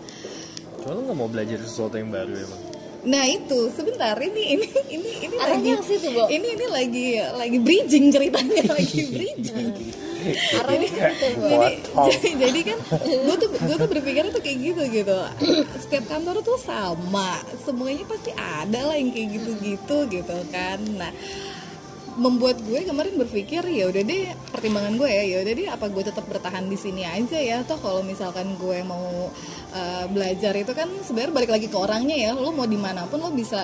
Cuma lu nggak mau belajar sesuatu yang baru emang. Nah itu sebentar ini ini ini ini Arahnya lagi situ, Bo. ini ini lagi lagi bridging ceritanya lagi bridging. Arahnya ke situ, Bu. jadi, jadi jadi kan gue tuh gue tuh berpikir tuh kayak gitu gitu. Setiap kantor tuh sama, semuanya pasti ada lah yang kayak gitu-gitu gitu kan. Nah membuat gue kemarin berpikir ya udah deh pertimbangan gue ya ya udah deh apa gue tetap bertahan di sini aja ya? Toh kalau misalkan gue mau uh, belajar itu kan sebenarnya balik lagi ke orangnya ya lo mau di mana pun lo bisa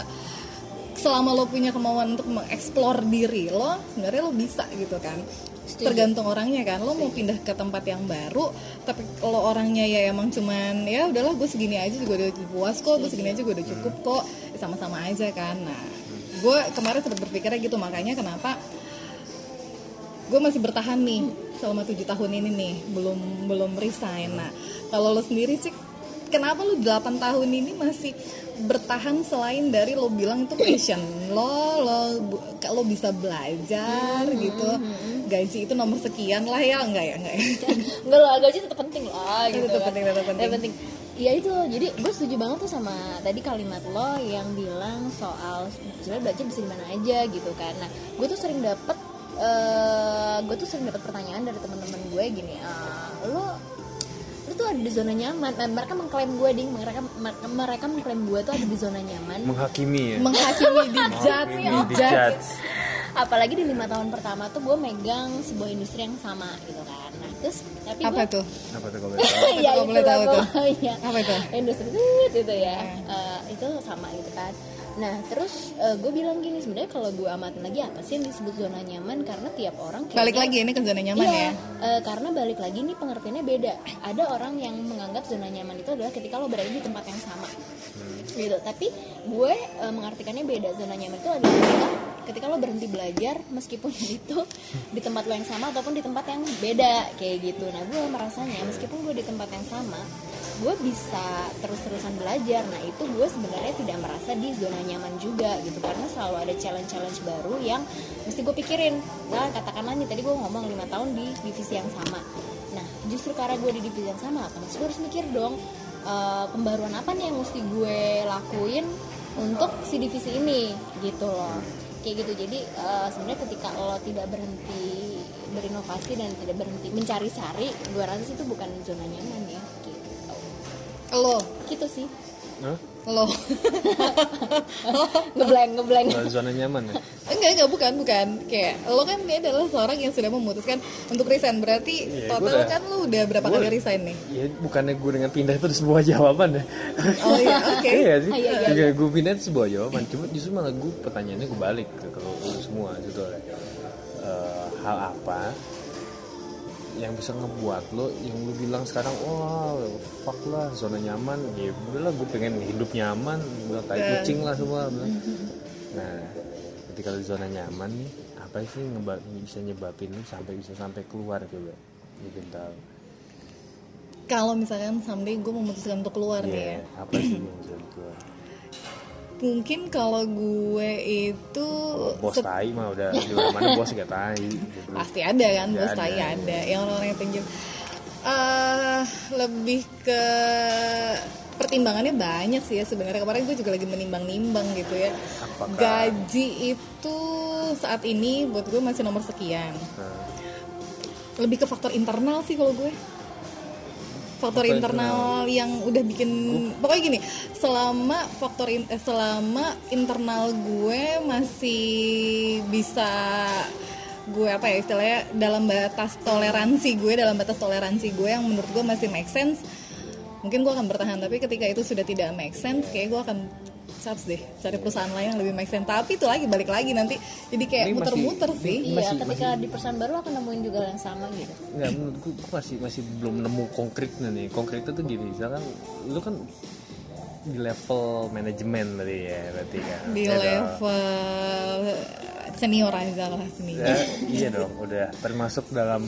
selama lo punya kemauan untuk mengeksplor diri lo sebenarnya lo bisa gitu kan. Tergantung orangnya kan lo mau pindah ke tempat yang baru tapi kalau orangnya ya emang cuman ya udahlah gue segini aja juga udah puas kok gue segini aja gue udah cukup kok sama-sama aja kan. Nah gue kemarin sempat berpikirnya gitu makanya kenapa gue masih bertahan nih selama tujuh tahun ini nih belum belum resign. Nah kalau lo sendiri sih kenapa lo 8 tahun ini masih bertahan selain dari lo bilang itu passion? Lo lo lo bisa belajar gitu. gaji itu nomor sekian lah ya enggak ya enggak ya? Enggak lah, gaji tetap penting lah gitu Tetap kan. penting, tetap penting. Iya itu, jadi gue setuju banget tuh sama tadi kalimat lo yang bilang soal sebenarnya belajar bisa di mana aja gitu kan. Nah, gue tuh sering dapet, eh gue tuh sering dapet pertanyaan dari teman-teman gue gini, "Ah, lo lu tuh ada di zona nyaman. Nah, mereka mengklaim gue ding, mereka mereka, mereka mengklaim gue tuh ada di zona nyaman. Menghakimi ya. menghakimi di judge Apalagi di lima tahun pertama tuh gue megang sebuah industri yang sama gitu kan. Nah, terus tapi apa gue tuh Apa tuh kalau boleh tahu? ya boleh tahu tuh? pokoknya. Apa itu? industri itu ya Eh, itu sama gitu kan nah terus gue bilang gini sebenarnya kalau gue amatin lagi apa sih yang disebut zona nyaman karena tiap orang kayaknya- balik lagi ini ke zona nyaman Iya, ya eh, karena balik lagi nih pengertiannya beda. Ada orang yang menganggap zona nyaman itu adalah ketika lo berada di tempat yang sama, gitu. Tapi gue eh, mengartikannya beda. Zona nyaman itu adalah ketika, ketika lo berhenti belajar, meskipun itu di tempat lo yang sama ataupun di tempat yang beda, kayak gitu. Nah, gue merasanya meskipun gue di tempat yang sama, gue bisa terus-terusan belajar. Nah, itu gue sebenarnya tidak merasa di zona nyaman juga, gitu. Karena selalu ada challenge-challenge baru yang mesti gue pikirin. Nah, katakanlah nih tadi gue ngomong lima tahun di divisi yang sama. Nah, justru karena gue di divisi yang sama, otomatis gue harus mikir dong eh, pembaruan apa nih yang mesti gue lakuin untuk si divisi ini, gitu loh. Kayak gitu. Jadi eh, sebenarnya ketika lo tidak berhenti berinovasi dan tidak berhenti mencari-cari, gue rasa itu bukan zona nyaman. Lo Gitu sih. Hah? lo. Ngeblank ngeblank. Zona nyaman ya? Enggak enggak bukan bukan. Kayak lo kan ini adalah seorang yang sudah memutuskan untuk resign. Berarti Iya, gua total udah- kan lo udah berapa kali resign nih? Ya bukannya gue dengan pindah itu sebuah jawaban ya? Oh iya oke. Iya sih. Ah, iya, iya, Juga gue pindah itu sebuah jawaban. Cuma justru malah gue pertanyaannya gue balik ke ke lu semua gitu. Eh, hal apa yang bisa ngebuat lo yang lu bilang sekarang wah fuck lah zona nyaman. Ya udahlah gue pengen hidup nyaman gue Dan- kucing lah semua bilang. nah ketika di zona nyaman nih apa sih ngeba- bisa nyebabin lu sampai bisa sampai keluar coba? Bikin tahu. Kalau misalkan someday gue memutuskan untuk keluar nih ya. Iya, apa sih mungkin kalau gue itu bos tai mah udah di mana bos gak tai gitu. pasti ada kan Ya, bos ada, tai ya. ada. Yang orang-orang yang pinjam. Eh lebih ke pertimbangannya banyak sih ya sebenarnya. Kemarin gue juga lagi menimbang-nimbang gitu ya. Apakah- gaji itu saat ini buat gue masih nomor sekian. Nah, lebih ke faktor internal sih kalau gue faktor Faktor internal yang udah bikin pokoknya gini selama faktor in- eh, selama internal gue masih bisa gue apa ya istilahnya dalam batas toleransi gue dalam batas toleransi gue yang menurut gue masih make sense mungkin gue akan bertahan. Tapi ketika itu sudah tidak make sense kayak gue akan saps deh cari perusahaan lain yang lebih make sense. Tapi itu lagi balik lagi nanti. Jadi kayak masih- muter-muter sih. iya Masih- ketika di perusahaan baru akan nemuin juga yang sama gitu. Nggak menurut gue, gue masih masih belum nemu konkretnya nih. Konkretnya tuh gini misalkan lu kan di level manajemen berarti ya berarti kan. Di Ya dong. level senior aja lah senior. Ya, iya dong udah termasuk dalam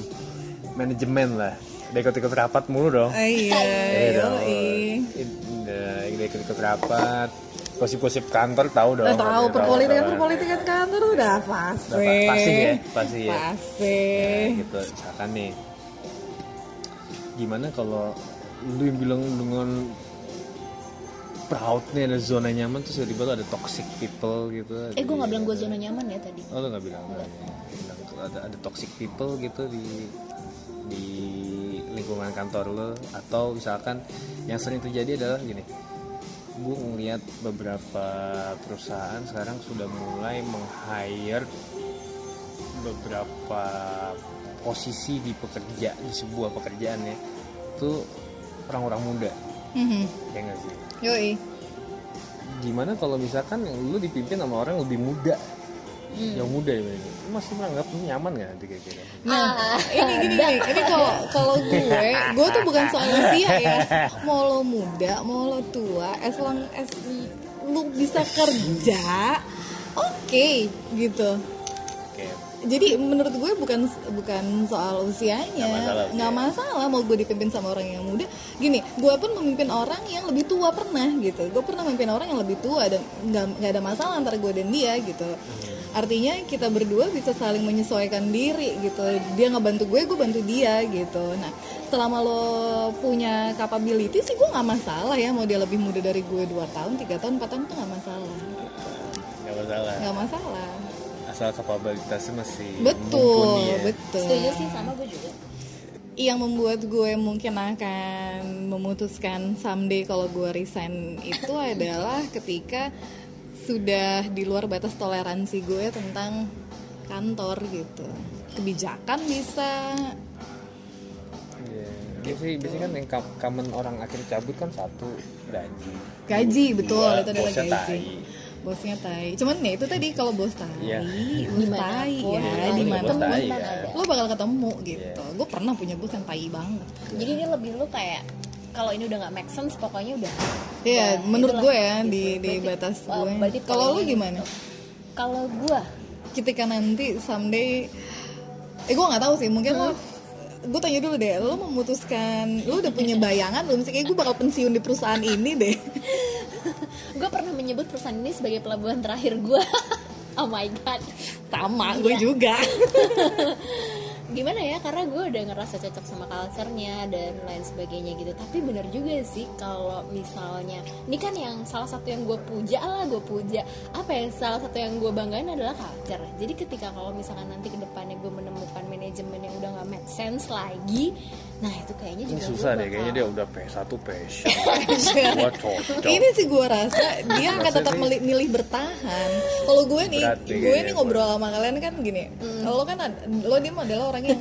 manajemen lah. Udah ikut-ikut rapat mulu dong. Ah, iya Iya dong. udah ikut-ikut rapat gosip-gosip kantor tahu dong. Udah tahu perpolitikan perpolitikan kantor udah pasti Udah pa- pasti ya, pasti ya. pasti Ya, gitu. Misalkan nih gimana kalau lu yang bilang dengan proud nih ada zona nyaman terus tiba-tiba tuh ada toxic people gitu. Eh gue nggak bilang gue zona nyaman ya tadi. Oh lu nggak bilang? Bilang Bilang ada ada toxic people gitu di di lingkungan kantor lo atau misalkan yang sering terjadi adalah gini gue ngeliat beberapa perusahaan sekarang sudah mulai meng-hire beberapa posisi di pekerja di sebuah pekerjaan ya. Itu orang-orang muda. Mhm. ya nggak sih? Yoi. Gimana kalau misalkan lu dipimpin sama orang yang lebih muda Hmm. yang muda ya masih menganggap nyaman nggak nanti kayak gitu Nah, ini gini gini, ini kalau kalau gue, gue tuh bukan soal usia ya. Mau lo muda, mau lo tua, as long as lu bisa kerja, oke gitu. oke Jadi menurut gue bukan bukan soal usianya, Nggak masalah usia. nggak masalah mau gue dipimpin sama orang yang muda. Gini, gue pun memimpin orang yang lebih tua pernah gitu. Gue pernah memimpin orang yang lebih tua dan nggak nggak ada masalah antara gue dan dia gitu. Artinya kita berdua bisa saling menyesuaikan diri gitu. Dia ngebantu gue, gue bantu dia gitu. Nah, selama lo punya capability sih gue nggak masalah ya mau dia lebih muda dari gue 2 tahun, 3 tahun, 4 tahun itu nggak masalah. nggak masalah Nggak masalah. asal kapabilitasnya masih Betul, ya. betul. setuju sih sama gue juga yang membuat gue mungkin akan memutuskan someday kalau gue resign itu adalah ketika sudah di luar batas toleransi gue tentang kantor gitu kebijakan bisa Iya. Biasanya, biasanya kan yang kam- common orang akhir cabut kan satu gaji gaji betul Dua, itu adalah bosnya gaji tai. bosnya tai cuman ya itu tadi kalau bos tai Iya. bos tai ya ya, di mana ya. lo bakal ketemu gitu Iya. gue pernah punya bos yang tai banget jadi ini lebih lu kayak kalau ini udah nggak make sense pokoknya udah Iya, udah, menurut gue ya gitu. di di Berarti- batas gue. berarti Kalau lu poinnya gimana? gitu. kalau gue Ketika nanti someday eh gue nggak tahu sih, mungkin lo gue tanya dulu deh, lo memutuskan, lo udah punya bayangan belum sih? Kayak gue bakal pensiun di perusahaan ini deh. gue pernah menyebut perusahaan ini sebagai pelabuhan terakhir gue oh my god Sama, gue Iya. juga. gimana ya karena gue udah ngerasa cocok sama culture-nya dan lain sebagainya gitu. Tapi bener juga sih kalau misalnya ini kan yang salah satu yang gue puja lah gue puja. Apa ya salah satu yang gue banggain adalah culture. Jadi ketika kalau misalkan nanti ke depannya gue menemukan manajemen yang udah nggak make sense lagi nah itu kayaknya ini juga susah deh kayaknya dia udah P1 passion gua cocok. ini sih gue rasa dia akan tetap milih, milih bertahan. Kalau gue nih Berat nih gue nih ngobrol sama kalian kan gini lo kan ad- lo dia adalah orang yang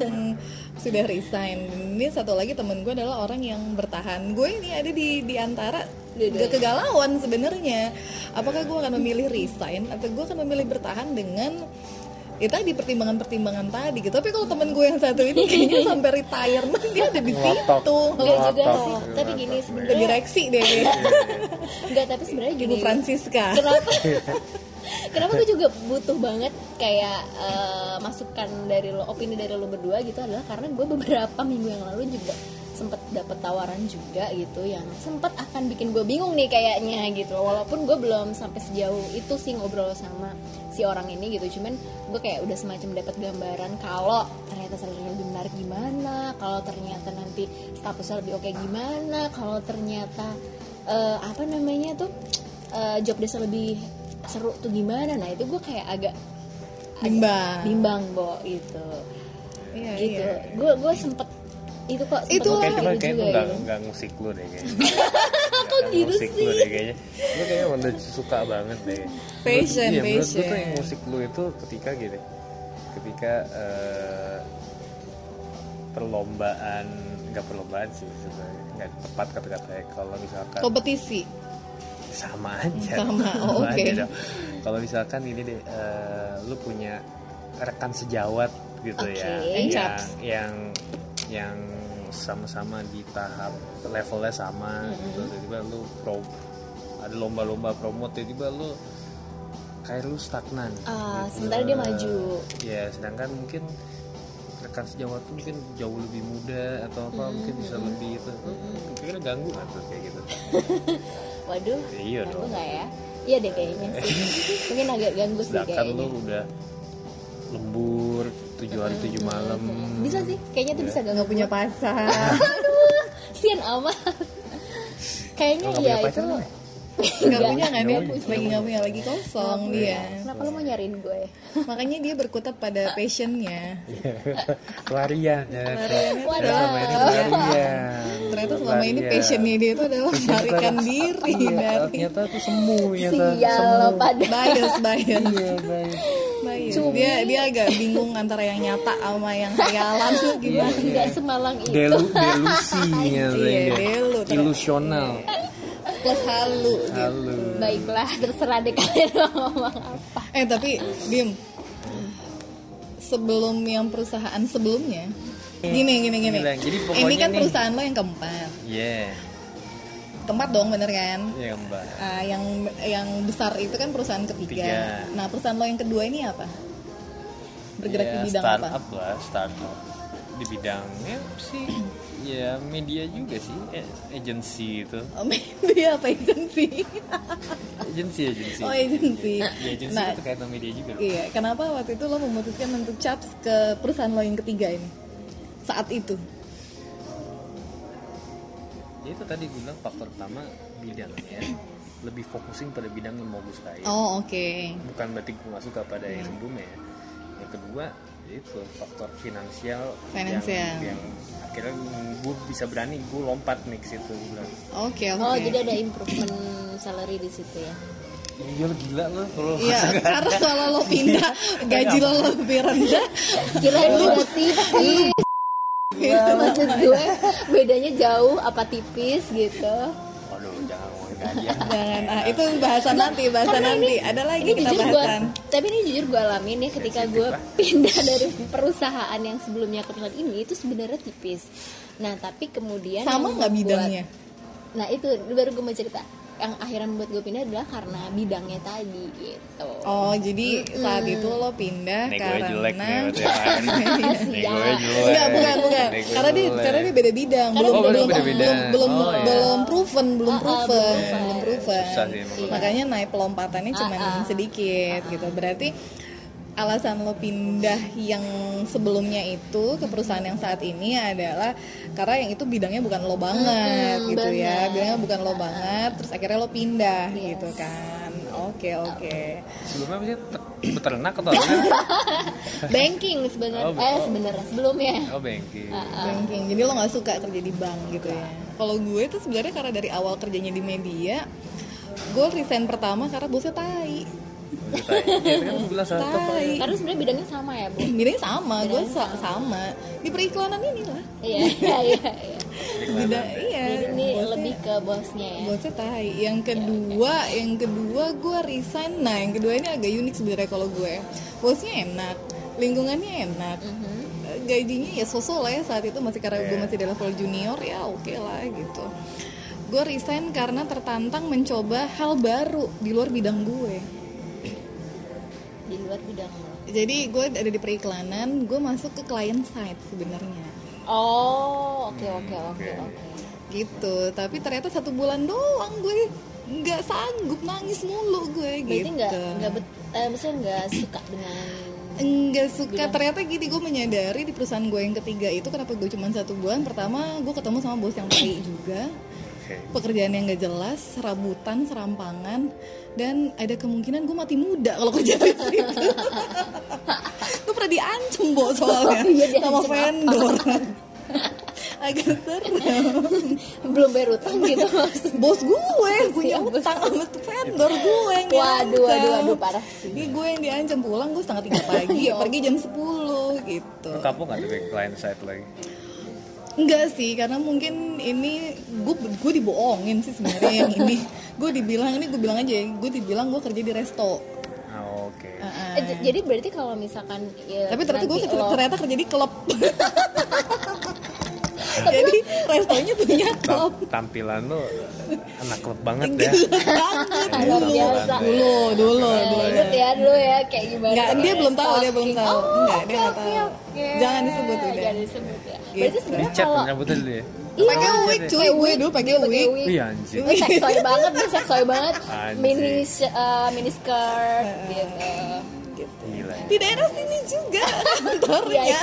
sudah resign. Ini satu lagi temen gue adalah orang yang bertahan. Gue ini ada di di antara Dua-duanya. kegalauan sebenarnya. Apakah gue akan memilih resign atau gue akan memilih bertahan dengan ya tadi pertimbangan-pertimbangan tadi gitu. Tapi kalau temen gue yang satu ini kayaknya sampai retirement dia ada di situ. Enggak juga sih, tapi gini sebenarnya direksi deh enggak tapi sebenarnya Ibu gini. Francisca. Kenapa? Kenapa gue juga butuh banget kayak eh, masukan dari lo, opini dari lo berdua gitu adalah karena gue beberapa minggu yang lalu juga sempet dapet tawaran juga gitu yang sempet akan bikin gue bingung nih kayaknya gitu. Walaupun gue belum sampai sejauh itu sih ngobrol sama si orang ini gitu. Cuman gue kayak udah semacam dapat gambaran kalau ternyata salary lebih menarik gimana kalau ternyata nanti statusnya lebih oke gimana kalau ternyata eh, apa namanya tuh eh, job desk lebih seru tuh gimana. Nah itu gue kayak agak bimbang. bimbang bo gitu. Iya gitu. iya. Gue gue sempet itu kok Itu kayak juga lu nggak gitu. nggak musik lu deh kayaknya kok gitu musik lu deh kayaknya lu kayaknya udah suka banget deh Passion, iya, menurut gue tuh passion. yang musik lu itu ketika gini ketika eh, perlombaan nggak perlombaan sih sebenarnya nggak tepat kata-katanya kalau misalkan kompetisi sama aja Sama, oh, Sama oke. dong. kalau misalkan ini deh eh, lu punya rekan sejawat gitu Oke. ya yang yang yang sama-sama di tahap levelnya sama. Gitu tiba-tiba lu pro ada lomba-lomba promote tiba-tiba lu kayak lu stagnan. Ah, gitu. sementara dia maju. ya sedangkan mungkin rekan sejawat tuh mungkin jauh lebih muda atau apa mungkin bisa lebih itu. Kira-kira ganggu nggak tuh kayak gitu? Waduh Iya ganggu dong. nggak ya? Iya deh kayaknya sih. Mungkin agak ganggu sih sedangkan kayaknya. lu udah lembur tujuh hari tujuh malam. Bisa sih kayaknya tuh bisa ganggu nggak punya gua. pacar. Aduh sian amat. Kayaknya ya pacar itu ya? nggak punya kan dia Nggak punya. lagi nggak punya lagi kosong dia kenapa lu mau nyariin gue? Makanya dia berkutat pada passionnya. Pelarian ya. Ternyata selama ini passionnya dia itu adalah melarikan diri Iya, dari ternyata tuh semu ternyata sial lo pada bias bias Iya, baik. bias Cumi. dia dia agak bingung antara yang nyata sama yang khayalan tuh gimana? nggak semalang itu. Delu, delusi ya, Iya, delu, ilusional. Plus halu. Gitu. halo baiklah terserah deh kalian mau ngomong apa. Eh tapi dim sebelum yang perusahaan sebelumnya gini gini gini. Jadi ini pokoknya kan nih- perusahaan lo yang keempat. Yeah keempat dong bener kan? Ya mbak Ah, yang yang besar itu kan perusahaan ketiga. Tiga. Nah, perusahaan lo yang kedua ini apa? Bergerak ya, di bidang startup apa? lah startup di bidangnya sih ya media juga sih eh, agency itu Oh, media apa agency? agency agency oh, agency. ya agency Nah, itu kaitan media juga loh. iya. Kenapa waktu itu lo memutuskan untuk caps ke perusahaan lo yang ketiga ini? Saat itu. ya itu tadi gue bilang faktor pertama bidang ya lebih focusing pada bidang yang mau gue sukai Oh, oke. bukan berarti gue gak suka pada yang sebelumnya ya kedua itu faktor finansial Finansial. yang, yang akhirnya gue bisa berani gue lompat nih ke situ gue bilang. Oke, oke. oh jadi ada improvement salary di situ ya? Iya lo gila lo kalau Iya, karena kalau lo pindah gaji lo lebih rendah, kirain beda tipis. Maksud gue bedanya jauh apa tipis gitu waduh jangan ngomongin gaji ya jangan. Ah, itu bahasan nanti, bahasan Karena nanti. ini- Ada lagi ini kita bahasan. tapi ini jujur gue alamin ya ketika gue pindah dari perusahaan yang sebelumnya ke perusahaan ini itu sebenarnya tipis nah tapi kemudian Sama nggak bidangnya? nah itu baru gue mau cerita yang akhirnya membuat gue pindah adalah karena bidangnya tadi gitu Oh, jadi saat itu lo pindah nego karena jelek nih ya kan nego jelek Enggak, bukan, bukan. Nego Karena dia jelek. karena dia beda bidang, Karena belum Oh, belum beda bidang. belum belum Oh, iya. belum proven, belum ah, proven, belum belum proven. Susah sih emang. Makanya naik pelompatannya cuma Ah, ah. sedikit gitu. Berarti alasan lo pindah yang sebelumnya itu ke perusahaan yang saat ini adalah karena yang itu bidangnya bukan lo banget Mm-mm, gitu ya. benar. bidangnya bukan lo banget terus akhirnya lo pindah Yes. gitu kan. Oke oke. Sebelumnya apa sih? Te- peternak atau apa? banking sebenarnya. Oh, eh oh. sebenarnya sebelumnya. Oh banking. banking. Jadi lo nggak suka kerja di bank gitu ya? Kalau gue tuh sebenarnya karena dari awal kerjanya di media gue resign pertama karena bosnya tai Iya kan gue bilang tai. Karena sebenarnya bidangnya sama ya bu? Bidangnya sama gue Bidangnya sa- sama. di periklanan ini lah iya iya iya. Iya. iya. Jadi ini bosnya- lebih ke bosnya ya. bosnya tai. Yang kedua yang kedua gue resign. Nah yang kedua ini agak unik sebenarnya kalau gue. Bosnya enak lingkungannya enak. Mhm. Eh, gajinya ya sosok lah ya saat itu. Masih karena gue Iya. masih di level junior ya oke lah gitu. Gue resign karena tertantang mencoba hal baru di luar bidang gue jadi gue ada di periklanan gue masuk ke client side sebenarnya. Oh oke oke oke Oke. oke. Gitu. Tapi ternyata satu bulan doang gue. Nggak sanggup nangis mulu gue berarti gitu. nggak nggak bet eh, maksudnya nggak suka dengan Enggak suka. ternyata gini gue menyadari di perusahaan gue yang ketiga itu kenapa gue cuma satu bulan. Pertama gue ketemu sama bos yang baik juga Oke. pekerjaan yang gak jelas serabutan serampangan dan ada kemungkinan gue mati muda kalau kerja di situ gue pernah diancem bos soalnya Oh, iya, sama vendor agak serem belum bayar utang gitu bos gue punya Iya, bos. utang sama vendor gue yang waduh diancam. waduh waduh parah sih Ini gue yang diancam pulang gue setengah tiga pagi, Ya pergi jam 10 gitu. Kapok nggak ke client side lagi? Enggak sih, karena mungkin ini gue gue dibohongin sih sebenarnya yang ini. Gue dibilang ini gue bilang aja, gue dibilang gue kerja di resto. Ah, Oke. Uh-uh. Eh, j- jadi berarti kalau misalkan ya, Tapi ternyata gue lo- ternyata kerja di klub. Jadi restonya punya klub. Tam- Tampilan lu anak klub banget ya. Dulu. Dulu, dulu, dulu. ya dulu ya kayak gimana Enggak, dia belum tahu, dia belum tahu. oh, Enggak, dia nggak tahu. Jangan disebut udah. jangan disebut ya berarti Gitu. sebenarnya Cat kalau dulu ya. Iya, Pakai wig cuy, gue dulu pakai wig. wig. Iya anjing. Gue seksoy banget, gue seksoy banget. Mini eh, mini skirt gitu. Di daerah sini juga Iya, kantornya. iya.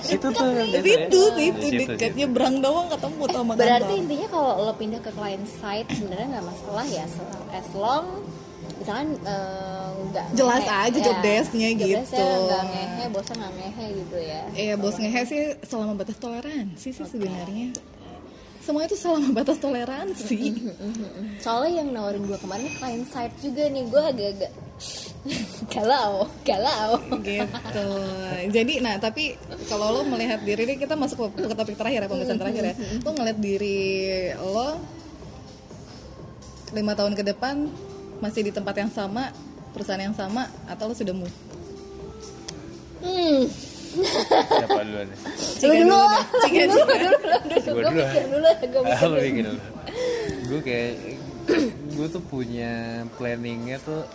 Situ tuh yang biasa ya? Situ, Di situ situ, dekat nyebrang doang ketemu sama Berarti kantor. intinya kalau lo pindah ke client side sebenarnya nggak masalah ya, as long misalkan eh, nggak Jelas ngehe, aja job desk-nya gitu. nggak ngehe, bosnya nggak ngehe gitu ya. Iya bos ngehe sih selama batas toleransi sih sebenarnya. Semua itu selama batas toleransi. Soalnya yang nawarin gue kemarin client side juga nih, gue agak-agak galau, galau. gitu. Jadi nah tapi kalau lo melihat diri ini kita masuk ke, ke topik terakhir ya pembahasan terakhir ya. Lo ngeliat diri lo lima tahun ke depan masih di tempat yang sama perusahaan yang sama atau lo sudah move? Hmm, Siapa duluan nih? Cika dulu. Cika dulu, dulu. dulu, dulu, gue dulu. mikir dulu, gue mikir lu dulu. Gue kayak gue tuh punya planningnya tuh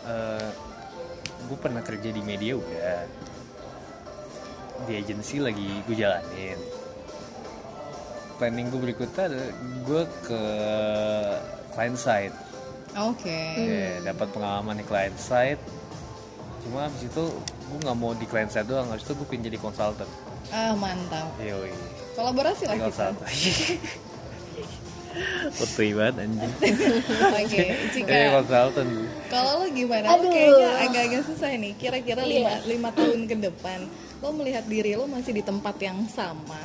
gue pernah kerja di media udah di agensi lagi gue jalanin planning gue berikutnya adalah gue ke client side Oke. Ya, dapat pengalaman di client side cuma abis itu gue nggak mau di client side doang abis itu gue pengen jadi konsultan Ah mantap. yoi Kolaborasi kita. konsultan Putih banget anjing Oke, Cika. Jadi konsultan Kalau lo gimana? Aduh. Kayaknya agak-agak susah nih. Kira-kira Iya. lima, lima tahun ke depan, lo melihat diri lo masih di tempat yang sama,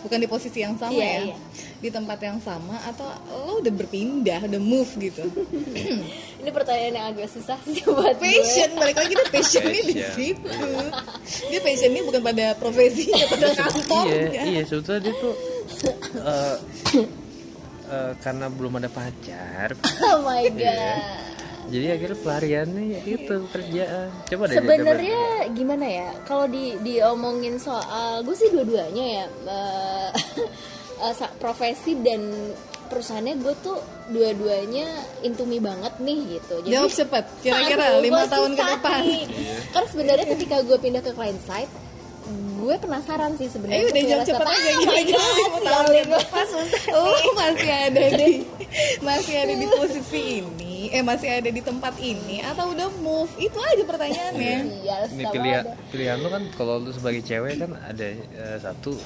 bukan di posisi yang sama Iya, ya, iya. di tempat yang sama, atau lo udah berpindah, udah move gitu? Ini pertanyaan yang agak susah sih buat gue. Passion, balik lagi dia passionnya di Passion. situ. Dia passionnya bukan pada profesinya, pada kantornya. iya iya sebetulnya dia tuh eh, eh, karena belum ada pacar Oh my god. Iya. Jadi akhirnya pelariannya ya itu kerjaan coba deh Sebenarnya gimana ya? Kalau di diomongin soal gue sih dua-duanya ya eh, eh, sa- profesi dan perusahaannya gue tuh dua-duanya intumi banget nih gitu. Jawab cepet, kira-kira lima gua tahun ke depan. nih. Karena sebenarnya ketika gue pindah ke client side, gue penasaran sih sebenarnya. Ayo udah jawab rasa- cepet aja Ah, kira-kira lima tahun sialin ke depan. Lo masih ada di masih ada di posisi ini ini eh masih ada di tempat ini atau udah move itu aja pertanyaannya Iya, ini selalu pilihan ada. pilihan lu kan kalau lu sebagai cewek kan ada eh, satu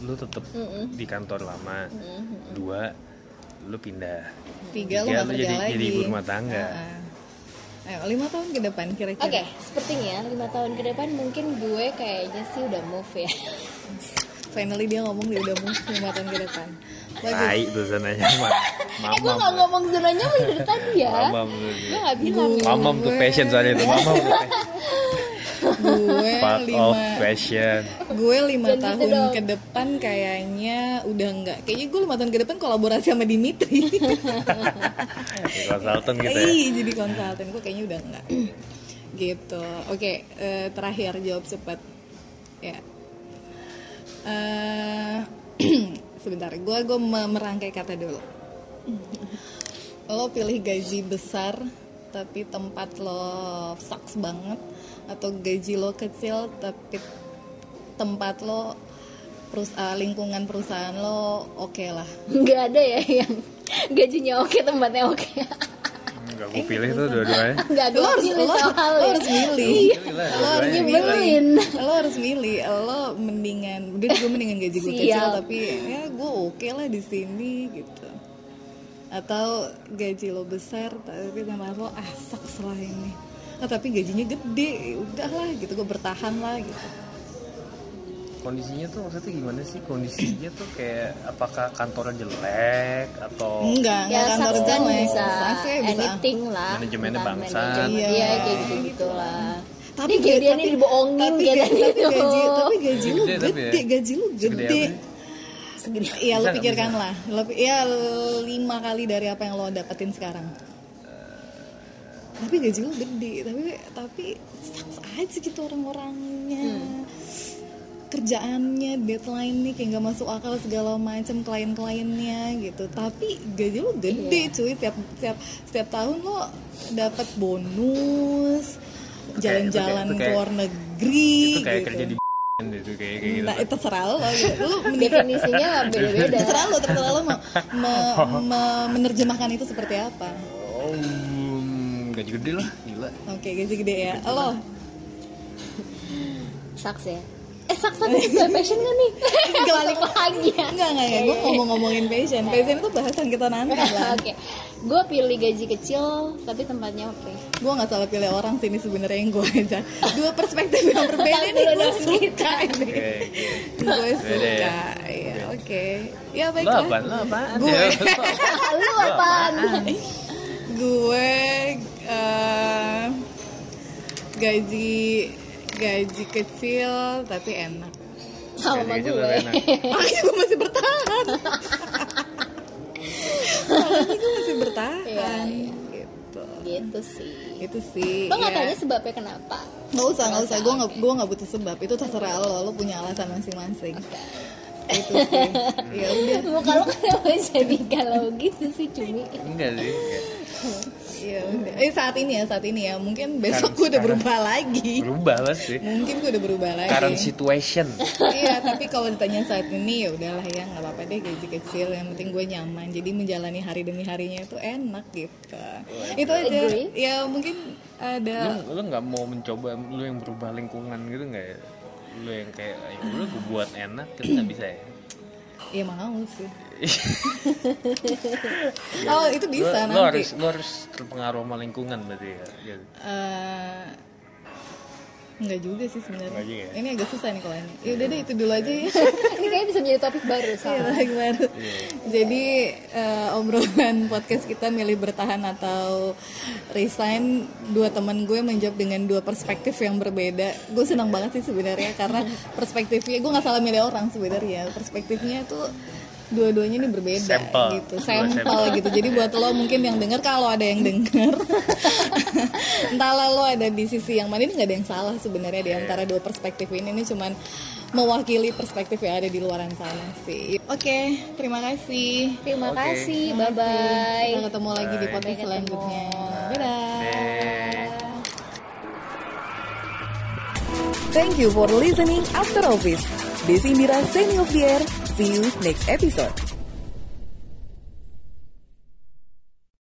lu tetap Mm-mm. di kantor lama Mm-mm. dua lu pindah tiga Tiga, lu kerja jadi- lagi jadi ibu rumah tangga. Heeh. Ayo, lima tahun ke depan kira-kira Oke, sepertinya lima tahun ke depan mungkin gue kayaknya sih udah move ya. finally dia ngomong dia udah move lima tahun ke depan tai tuh sananya mah eh, gue gak ngomong zonanya mah dari tadi ya. mamam tuh Gue gak bilang. mamam tuh passion soalnya itu. Mamam tuh passion. gue part of lima passion. Gue lima gitu tahun ke depan kayaknya udah enggak kayaknya gue lima tahun ke depan kolaborasi sama Dimitri. Konsultan gitu ya. Ih, jadi konsultan. Gue kayaknya udah enggak gitu. Oke eh, terakhir jawab cepat. Ya. Eh, sebentar. Gue gue me- merangkai kata dulu lo pilih gaji besar tapi tempat lo sucks banget atau gaji lo kecil tapi tempat lo perus- eh, lingkungan perusahaan lo oke lah. Gak ada ya yang gajinya oke, tempatnya oke. Enggak gue pilih tuh dua-duanya. Gak gue lo harus pilih lo, soal lo harus milih. Iya. Lo harus milih. Nyebelin. lo harus milih. Lo mendingan udah gue mendingan gaji gue kecil tapi ya gue oke lah di sini gitu atau gaji lo besar tapi tempat lo asak setelah ini ah, tapi gajinya gede udahlah gitu gue bertahan lah gitu kondisinya tuh maksudnya gimana sih kondisinya tuh kayak apakah kantornya jelek atau enggak Ya enggak kantor kan jelek bisa bisa anything lah. Manajemennya manajemen. Iya. Iya kayak gitu-gitu lah. tapi Ini kayak dia tapi- nih dibohongin tapi, gaji tapi gaji lu Gede tapi ya. gaji lu gede Segede. Iya lo pikirkan bisa? lah, lo, ya lima kali dari apa yang lo dapetin sekarang. Tapi gaji lo gede, tapi tapi sucks aja gitu orang-orangnya. Hmm. Kerjaannya, deadline nih kayak nggak masuk akal segala macam klien-kliennya gitu. Tapi gaji lo gede Iya. cuy, tiap tiap setiap tahun lo dapat bonus, jalan-jalan ke luar negeri. itu kayak gitu. kerja di itu kayak kayak gitu Nah, itu terserah lo gitu. Lo mending- Definisinya beda-beda. terserah lo terserah lo mau me- me- menerjemahkan itu seperti apa? Oh gaji gede lah gila. Oke gaji gede ya. Lo Sucks ya. Eh sucks tapi sesuai passion gak nih? Balik lagi ya. enggak enggak enggak gue ngomong ngomongin passion passion itu bahasan kita nanti lah Oke, gue pilih gaji kecil tapi tempatnya oke. gue nggak salah pilih orang sini sebenarnya yang gue aja dua perspektif yang berbeda nih gue suka ini Oke, oke. gue ya. suka ya oke ya lo baiklah apa lo apaan Gue. ya? Lu apaan? gue eh, gaji gaji kecil tapi enak Sama Gaji gue. makanya gue masih bertahan makanya gue masih bertahan Iya, iya. gitu Gitu sih. itu sih Lo nggak ya. tanya sebabnya kenapa? nggak usah nggak usah gue nggak gue nggak butuh sebab itu terserah lo lo punya alasan masing-masing itu sih ya udah Muka lo kenapa jadi kalau gitu sih cumi? enggak sih kayak ya udah eh saat ini ya saat ini ya. Mungkin besok Sekarang- gue udah sekarang. berubah lagi. berubah pasti mungkin gue udah berubah lagi. Current situation. Iya tapi kalau ditanya saat ini ya udahlah ya nggak apa-apa deh gaji kecil. Yang penting gue nyaman. Jadi menjalani hari demi harinya itu enak gitu. Itu aja. Agree. ya mungkin ada lu lu nggak mau mencoba lu yang berubah lingkungan gitu nggak ya? Lu yang kayak ya gue buat enak kita bisa ya? Ya mau sih oh itu bisa lu nanti harus lu harus terpengaruh sama lingkungan berarti ya gitu. Eh, Enggak juga sih sebenarnya. Ya? Ini agak susah nih kalau ini. Ya udah deh itu dulu aja ya. Ini kayaknya bisa menjadi topik baru Iya, soalnya. topik baru. Jadi eh, obrolan podcast kita milih bertahan atau resign. Dua teman gue menjawab dengan dua perspektif yang berbeda. Gue senang banget sih sebenarnya karena perspektifnya gue nggak salah milih orang sebenarnya. Perspektifnya tuh dua-duanya ini berbeda Sampel. gitu, sampel sampel. gitu. Jadi buat lo mungkin yang dengar kalau ada yang dengar, entahlah lo ada di sisi yang mana ini nggak ada yang salah sebenarnya di antara dua perspektif ini. Ini cuman mewakili perspektif yang ada di luaran sana sih. Oke, terima kasih. Terima Oke. kasih, bye bye. Kita ketemu lagi di podcast selanjutnya. Dadah. Thank you for listening After Office. Desi Indira signing off the air. See you next episode.